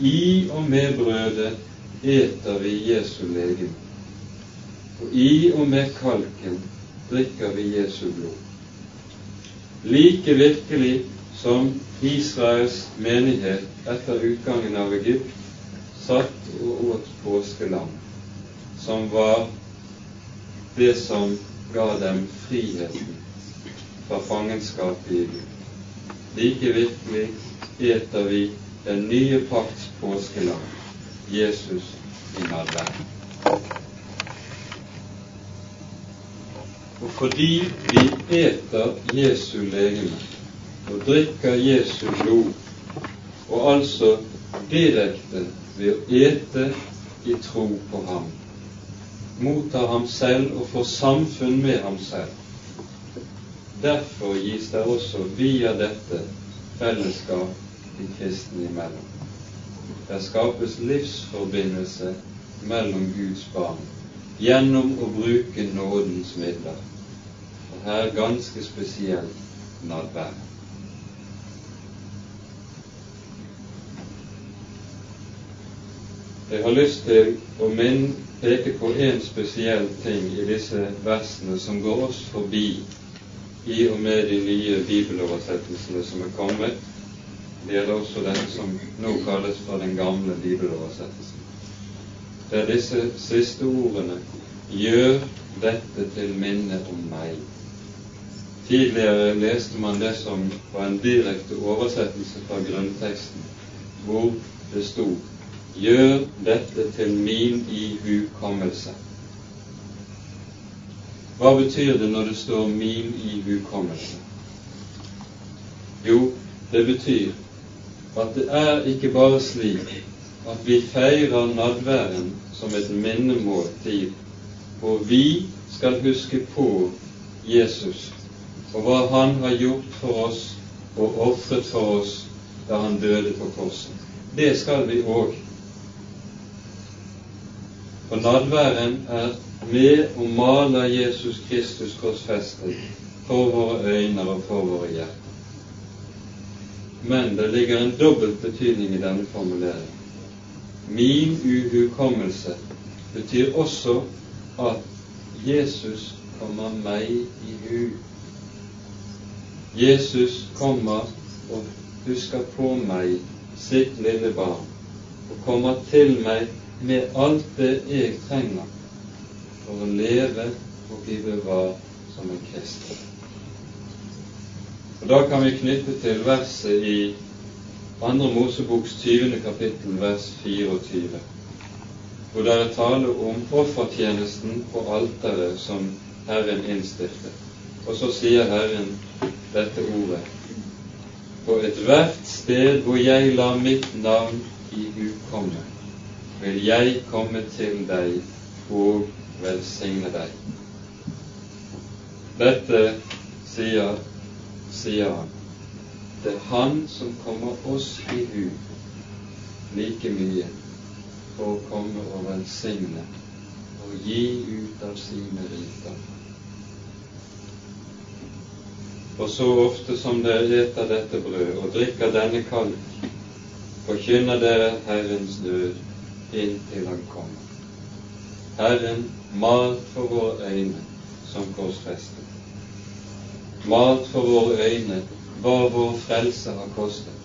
S1: I og med brødet eter vi Jesu legeme, og i og med kalken drikker vi Jesu blod. Like virkelig som Israels menighet etter utgangen av Egypt satt og åt påskelam, som var det som ga dem friheten fra fangenskapet i Egypt. Like virkelig eter vi den nye pakts påskelam, Jesus i nadværen. Og fordi vi eter Jesu legeme og drikker Jesu blod, og altså direkte ved å ete i tro på ham, mottar ham selv og får samfunn med ham selv, Derfor gis det også via dette fellesskap de kristne imellom. Det skapes livsforbindelse mellom Guds barn gjennom å bruke nådens midler. Og her ganske spesielt nadvær. Jeg har lyst til å minne, peke på én spesiell ting i disse versene som går oss forbi i og med de nye bibeloversettelsene som er kommet. Det gjelder også den som nå kalles for den gamle bibeloversettelsen. Det er disse siste ordene gjør dette til minne om meg. Tidligere leste man det som var en direkte oversettelse fra grunnteksten, hvor det sto Gjør dette til min ihukommelse. Hva betyr det når det står 'min i hukommelse'? Jo, det betyr at det er ikke bare slik at vi feirer nadværen som et minnemåltid, hvor vi skal huske på Jesus og hva Han har gjort for oss og ofret for oss da Han døde på korset. Det skal vi òg. For nadværen er med å male Jesus Kristus korsfestet for våre øyne og for våre hjerter. Men det ligger en dobbelt betydning i denne formuleringen. Min uhukommelse betyr også at Jesus kommer meg i hu. Jesus kommer og husker på meg, sitt lille barn, og kommer til meg med alt det jeg trenger for å leve og bli bevart som en kristen. Og Da kan vi knytte til verset i Andre Moseboks 20. kapittel, vers 24, hvor det er tale om offertjenesten på alteret som Herren innstiftet. Og så sier Herren dette ordet. På ethvert sted hvor jeg lar mitt navn i hu komme, vil jeg komme til deg og velsigne deg. Dette sier, sier han. Det er Han som kommer oss i hu like mye for å komme og velsigne og gi ut av sine riter For så ofte som dere eter dette brød og drikker denne kalk, forkynner dere Herrens død inntil Han kommer. Herren mat for våre øyne som korsfestet. Mat for våre øyne hva vår frelse har kostet.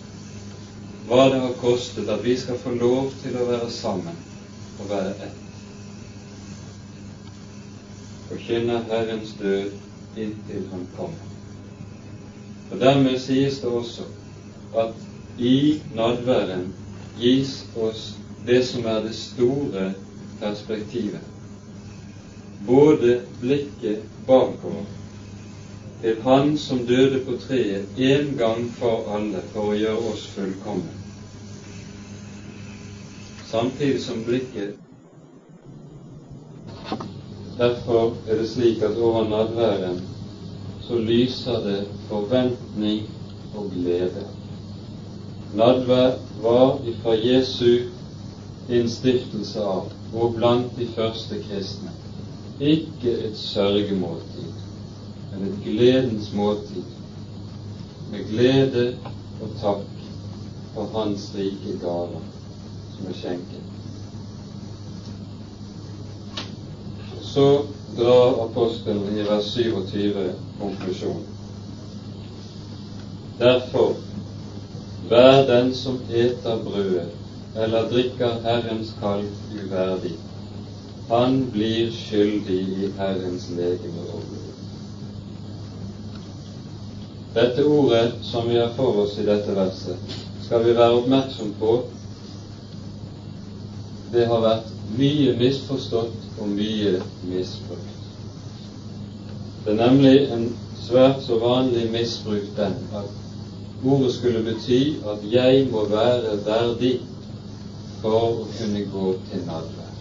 S1: Hva det har kostet at vi skal få lov til å være sammen og være ett. Forkynner Herrens død inntil Han kommer. Og Dermed sies det også at i nadværen gis oss det som er det store perspektivet. Både blikket bakover til Han som døde på treet en gang for alle for å gjøre oss fullkomne, samtidig som blikket Derfor er det slik at over nadværen så lyser det forventning og glede. Nadvær var ifra Jesu innstiftelse av og blant de første kristne ikke et sørgemåltid, men et gledens måltid, med glede og takk for Hans rike gaver som er skjenket. Så drar apostelen i vers 27 konklusjonen. Derfor, vær den som eter brødet eller drikker Herrens kalk uverdig, han blir skyldig i Herrens legeme og blod. Dette ordet som vi har for oss i dette verset, skal vi være oppmerksom på. Det har vært mye misforstått og mye misbrukt. Det er nemlig en svært så vanlig misbruk den at ordet skulle bety at jeg må være verdig for å kunne gå til nadvær.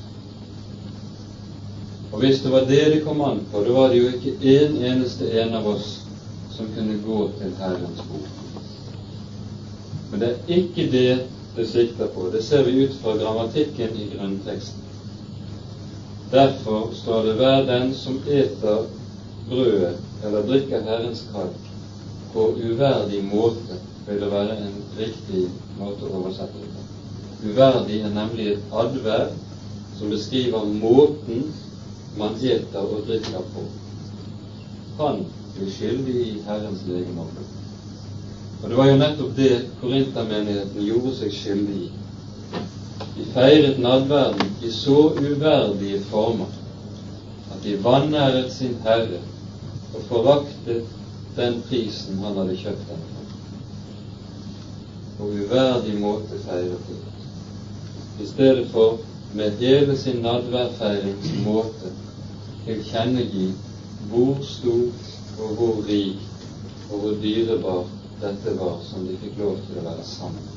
S1: Og hvis det var det det kom an på, da var det jo ikke en eneste en av oss som kunne gå til Herrens bord. Men det er ikke det det sikter på. Det ser vi ut fra grammatikken i grunnteksten. Derfor står det 'hver den som eter brødet eller drikker Herrens kalk på uverdig måte', vil det være en riktig måte å oversette det. Uverdig er nemlig et adverb som beskriver måten man eter og drikker på. Han blir skyldig i Herrens legeme. Og det var jo nettopp det korintermenigheten gjorde seg skyldig i. De feiret nadverden i så uverdige former at de vanæret sin Herre og foraktet den prisen han hadde kjøpt den for. På uverdig måte feiret de. I stedet for med hele sin nadværfeirings måte tilkjennegi hvor stort og hvor rik og hvor dyrebart dette var som de fikk lov til å være sammen.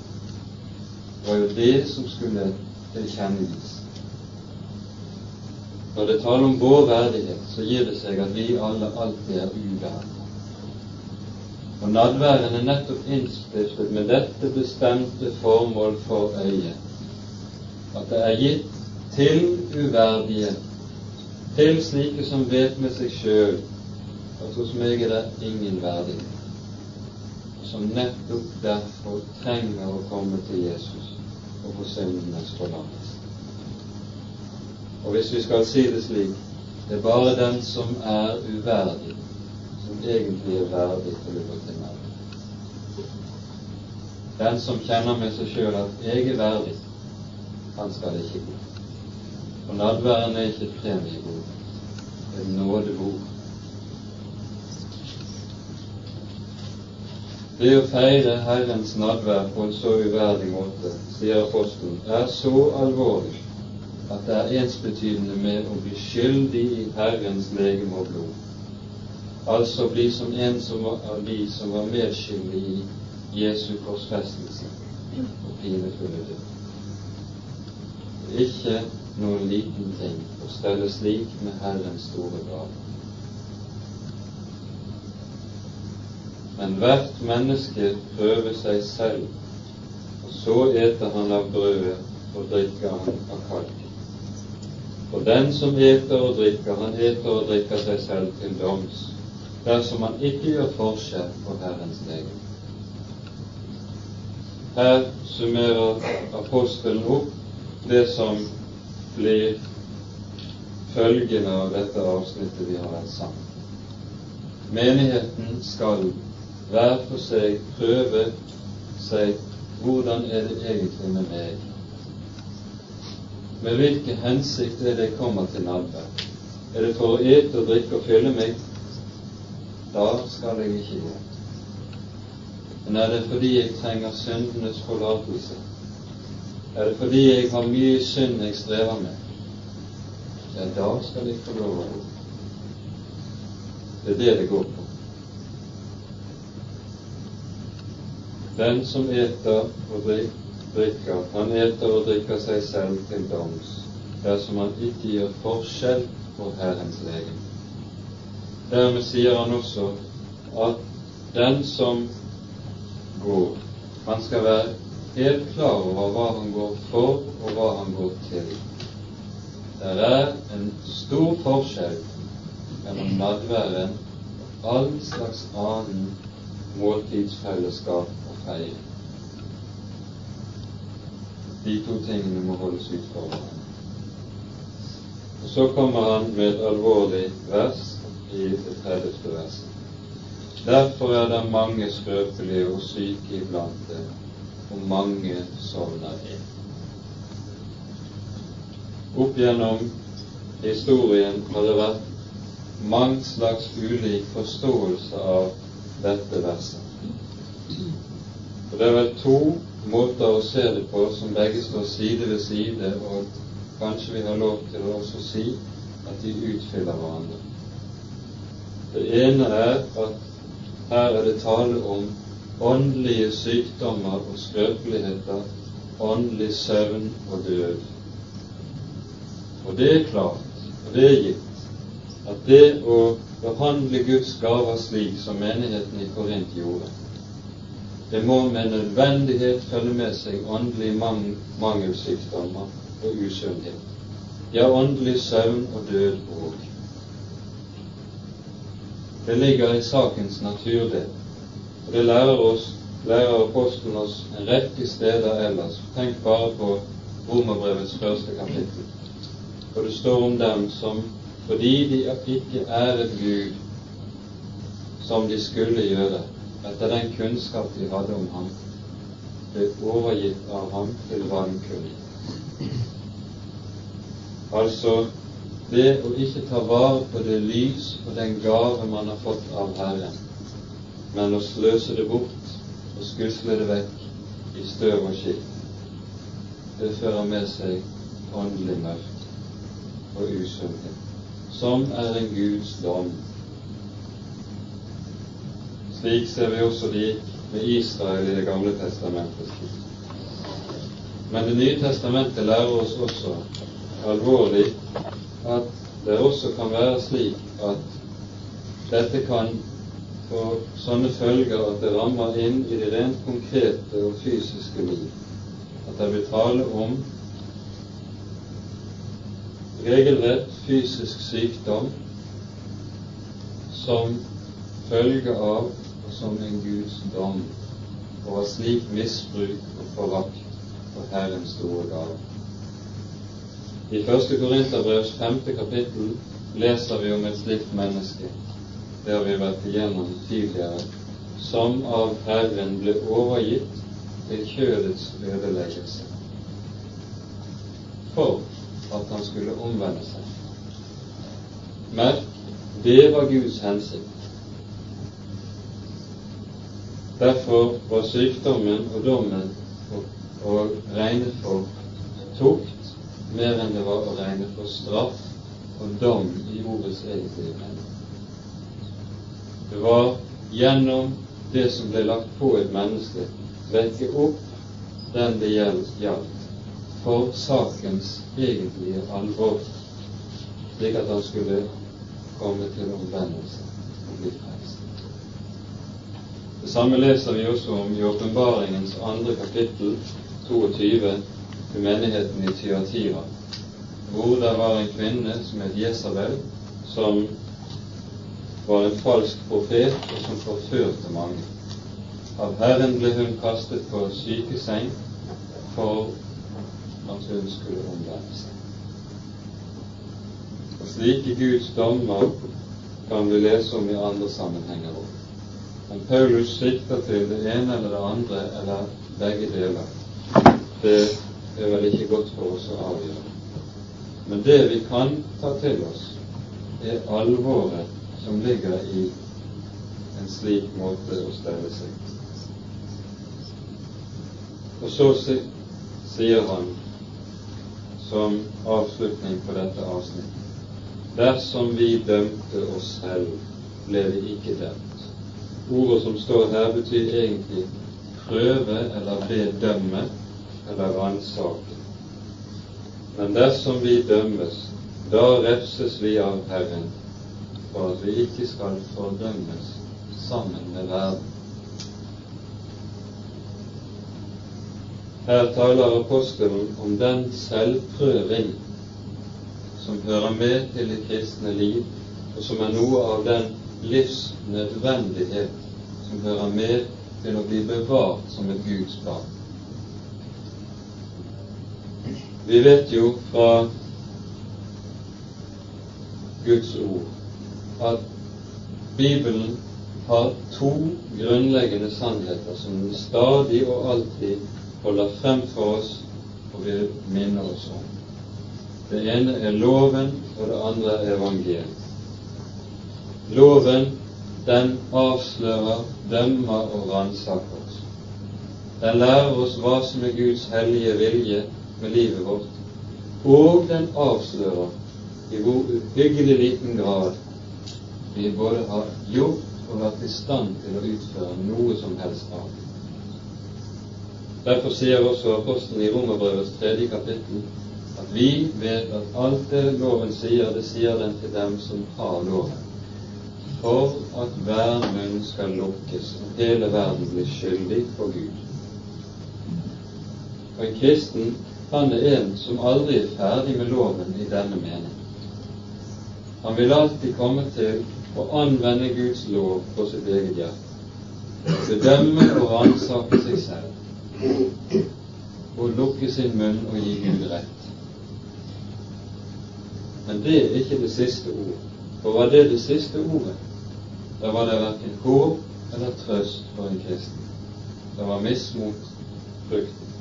S1: Det var jo det som skulle tilkjennegis. Når det taler om vår verdighet, så gir det seg at vi alle alltid er uverdige. Og nadværen er nettopp innstiftet med dette bestemte formål for øyet. At det er gitt til uverdige, til slike som vet med seg sjøl at hos meg er det ingen verdighet som nettopp derfor trenger å komme til Jesus og få syndenes forlatelse. Og hvis vi skal si det slik det er bare den som er uverdig, som egentlig er verdig til å gå til meg. Den som kjenner med seg sjøl at jeg er verdig, han skal ikke gå. For nadværen er ikke et premiebord, det er et nådebord. Det å feire Herrens nadvær på en så uverdig måte, sier apostelen, er så alvorlig at det er ensbetydende med å bli skyldig i Herrens legeme og blod. Altså bli som en som var, av de som var medskyldig i Jesu korsfestelse og pinefulle død. Ikke noen liten ting å stelle slik med Herrens store gave. Men hvert menneske prøver seg selv, og så eter han av brødet og drikker han av kalk. For den som eter og drikker, han eter og drikker seg selv til doms, dersom han ikke gjør forskjell på Herrens legeme. Her summerer apostelen opp det som blir følgende av dette avsnittet vi har vært sammen. Menigheten skal hver for seg prøve seg hvordan er det egentlig med meg? Med hvilken hensikt er det jeg kommer til nadverd? Er det for å ete og drikke og fylle meg? Da skal jeg ikke gå. Men er det fordi jeg trenger syndenes forlatelse? Er det fordi jeg har mye synd jeg strever med? Ja, da skal jeg få lov å gå. Det er det det går på. Den som eter og drikker, han eter og drikker seg selv til doms, dersom han ikke gjør forskjell på Herrens legen. Dermed sier han også at den som går, han skal være helt klar over hva han går for, og hva han går til. Det er en stor forskjell mellom nadværen og all slags annen måltidsfellesskap og feil. De to tingene må holdes ut for hverandre. Og Så kommer han med et alvorlig vers i det 30. verset. Derfor er det mange skrøpelige og syke iblant dem, og mange sovner inn. Opp gjennom historien har det vært mange slags ulik forståelse av dette verset. Og Det er vel to måter å se det på som begge står side ved side, og kanskje vi har lov til å også si at de utfyller hverandre. Det ene er at her er det tale om åndelige sykdommer og skrøpeligheter, åndelig søvn og død. Og det er klart, og det er gitt, at det å behandle Guds gaver slik som menigheten i Korint gjorde, det må med nødvendighet følge med seg åndelig mang mangelsykdommer og usunnhet. Ja, åndelig søvn og død òg. Det ligger i sakens natur, det. Og det lærer oss, lærer apostelen oss en rekke steder ellers. Tenk bare på Romerbrevets første kapittel. For det står om dem som fordi de ikke æret Gud som de skulle gjøre, etter den kunnskap de hadde om ham, ble overgitt av ham til vankunnig. Altså det å ikke ta vare på det lys og den gave man har fått av Herren, men å sløse det bort og skusle det vekk i støv og skitt, det fører med seg åndelig mørke og usunnhet, som er en Guds dom slik ser vi også de med Israel i Det gamle testamentet. Men Det nye testamentet lærer oss også alvorlig at det også kan være slik at dette kan få sånne følger at det rammer inn i det rent konkrete og fysiske liv. At det blir tale om regelrett fysisk sykdom som følge av og som en Guds dom over slik misbruk og forakt for Herrens store gave. I første Korinterbrevs femte kapittel leser vi om et slikt menneske. Det har vi vært igjennom tidligere. Som av Herren ble overgitt til kjødets ødeleggelse. For at han skulle omvende seg. Merk, det var Guds hensikt. Derfor var sykdommen og dommen å regne for tukt mer enn det var å regne for straff og dom i ordets egentlige mening. Det var gjennom det som ble lagt på et menneske, vekke opp den det gjaldt, for sakens egentlige alvor, slik at han skulle komme til omvendelse og bli frelst. Det samme leser vi også om i åpenbaringens andre kapittel, 22, til menigheten i Tyatira, hvor det var en kvinne som het Jesabel, som var en falsk profet, og som forførte mange. Av Herren ble hun kastet på sykeseng for at hun skulle omvende seg. Og slike Guds dommer kan vi lese om i andre sammenhenger òg. Men Paulus sikter til det ene eller det andre eller begge deler, det er vel ikke godt for oss å avgjøre. Men det vi kan ta til oss, er alvoret som ligger i en slik måte å stelle seg. Og så sier han som avslutning på dette avsnittet Dersom vi dømte oss selv, ble vi ikke dømt. Ordet som står her, betyr egentlig prøve eller bedømme eller ransake. Men dersom vi dømmes, da refses vi av Herren for at vi ikke skal fordømmes sammen med verden. Her taler apostelen om den selvprøving som hører med til det kristne liv, og som er noe av den livsnødvendighet som hører med til å bli bevart som et Guds barn. Vi vet jo fra Guds ord at Bibelen har to grunnleggende sannheter som den stadig og alltid holder frem for oss og vil minne oss om. Det ene er loven, og det andre er evangeliet. Loven, den avslører, dømmer og ransaker oss. Den lærer oss hva som er Guds hellige vilje med livet vårt, og den avslører i hvor uhyggelig liten grad vi både har gjort og vært i stand til å utføre noe som helst av. Derfor sier også apostelen i Romerbrevets tredje kapittel at vi vet at alt det loven sier, det sier den til dem som har loven, for at hver munn skal lukkes og hele verden blir skyldig for Gud. Og en kristen, han er en som aldri er ferdig med loven i denne mening. Han vil alltid komme til å anvende Guds lov på sitt eget hjerte. Bedømme og ransake seg selv. Og lukke sin munn og gi Gud rett. Men det er ikke det siste ord. For var det det siste ordet, da var det verken håp eller trøst for en kristen. Det var mismot, frukten.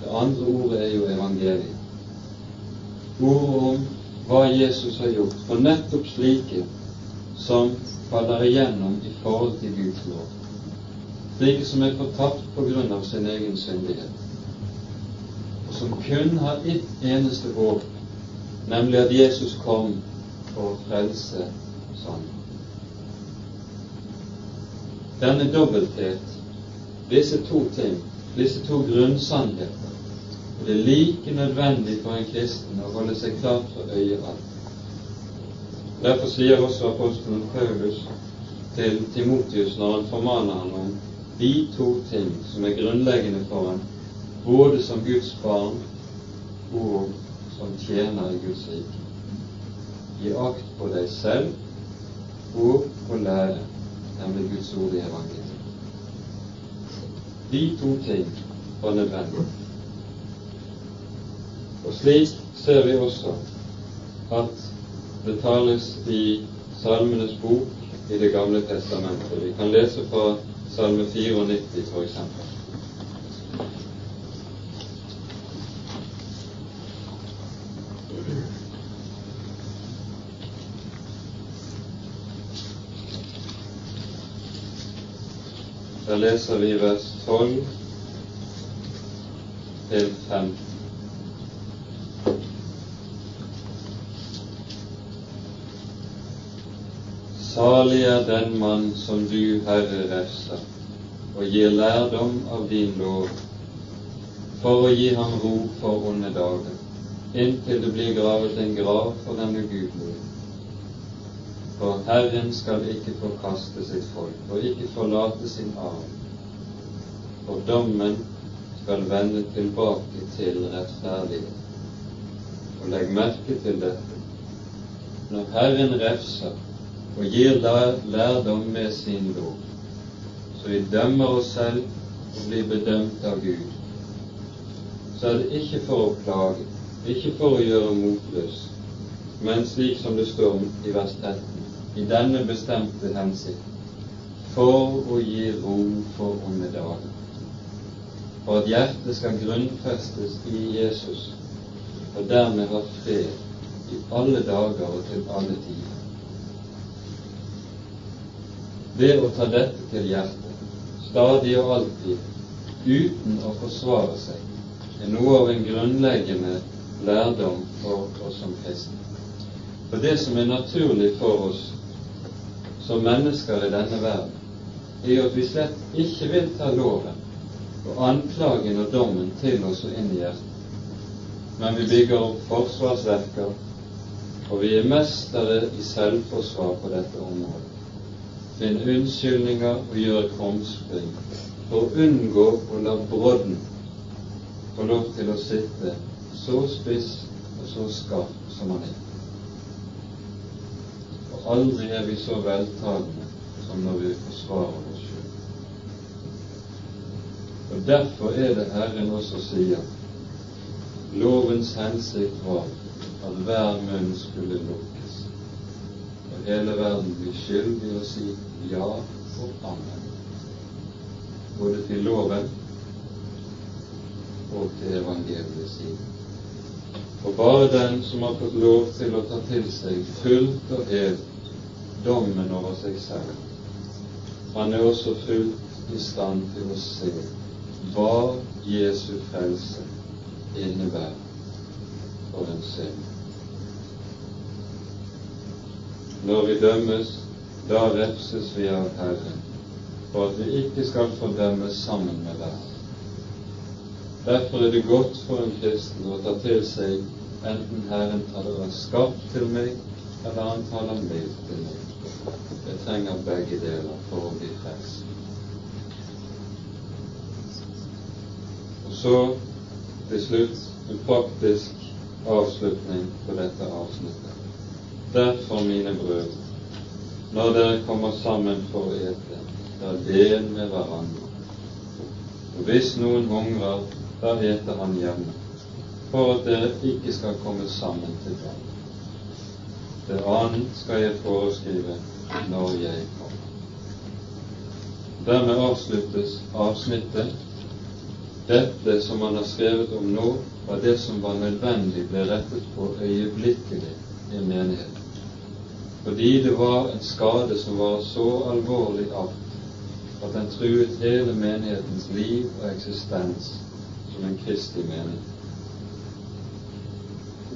S1: Det andre ordet er jo evangeliet. Ordet om hva Jesus har gjort for nettopp slike som faller igjennom i forhold til Guds lov, slike som er fortapt på grunn av sin egen syndighet, og som kun har ett eneste håp, nemlig at Jesus kom for å frelse sannheten. Denne dobbelthet, disse to ting, disse to grunnsannheter, det er like nødvendig for en kristen å holde seg klart for øyet alt. Derfor sier også apostelen Paulus til Timotius når han formaner ham om de to ting som er grunnleggende for ham, både som Guds barn og som tjener i Guds rike. Gi akt på deg selv og på lære, nemlig Guds ord i evangeliet. De to ting var nødvendig. Og slik ser vi også at det tales i Salmenes bok i Det gamle testamentet. Vi kan lese fra Salme 94 f.eks. Der leser vi vers 12 til 15. Salig er den mann som du, Herre, refser, og gir lærdom av din lov, for å gi ham ro for onde dager, inntil det blir gravet en grav for den ugudelige. For Herren skal ikke forkaste sitt folk og ikke forlate sin arv. For dommen skal vende tilbake til rettferdighet. Og legg merke til dette. Når Herren refser, og gir lærdom med sin lov, så vi dømmer oss selv og blir bedømt av Gud, så er det ikke for å plage, ikke for å gjøre motløs, men slik som det står i vers 13, i denne bestemte hensikt, for å gi ro for onde dager, for at hjertet skal grunnfestes i Jesus, og dermed ha fred i alle dager og til alle tider. Ved å ta dette til hjertet, stadig og alltid, uten å forsvare seg, er noe av en grunnleggende lærdom for oss som kristne. For det som er naturlig for oss som mennesker i denne verden, er at vi slett ikke vil ta loven og anklagen og dommen til oss og inn i hjertet. Men vi bygger opp forsvarsverker, og vi er mestere i selvforsvar på dette området finne unnskyldninger og gjøre krumspring for å unngå å la brodden få lov til å sitte så spiss og så skarp som han er. Og aldri er vi så veltalende som når vi forsvarer oss sjøl. Og Derfor er det Herren også sier lovens hensikt var at hver munn skulle lukkes, og hele verden blir skyldig å si ja og amen. Både til loven og til evangeliet sitt. For bare den som har fått lov til å ta til seg fullt og helt dommen over seg selv, han er også fullt i stand til å se hva Jesu frelse innebærer for en synd. Når vi dømmes da refses vi av Herren for at vi ikke skal fordømmes sammen med verden. Derfor er det godt for en kristen å ta til seg enten Herren taler skarpt til meg, eller Han taler mildt til meg. Jeg trenger begge deler for å bli frelst. Og så til slutt en praktisk avslutning på dette avsnittet. Derfor, mine brødre, når dere kommer sammen for å ete, da del med hverandre. Og hvis noen hungrer, da eter han hjemme, for at dere ikke skal komme sammen til ham. Det annet skal jeg foreskrive når jeg kommer. Dermed avsluttes avsnittet. Dette som man har skrevet om nå, var det som var nødvendig ble rettet på øyeblikkelig i menigheten fordi det var en skade som var så alvorlig alt at den truet hele menighetens liv og eksistens som en kristig menighet.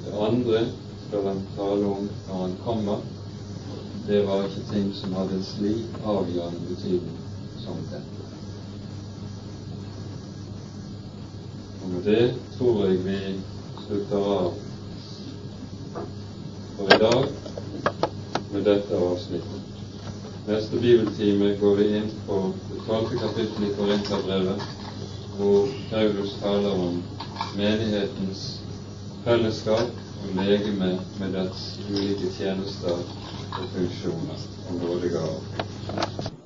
S1: Det andre skal han tale om når han kommer. Det var ikke ting som hadde en slik avgjørende betydning som dette. Og med det tror jeg vi slutter av for i dag med dette avsnittet. Neste bibeltime går vi inn på det tolvte kapittelet i Korinterbrevet, hvor Paulus taler om menighetens fellesskap og legeme med dets ulike tjenester og funksjoner og nådegaver.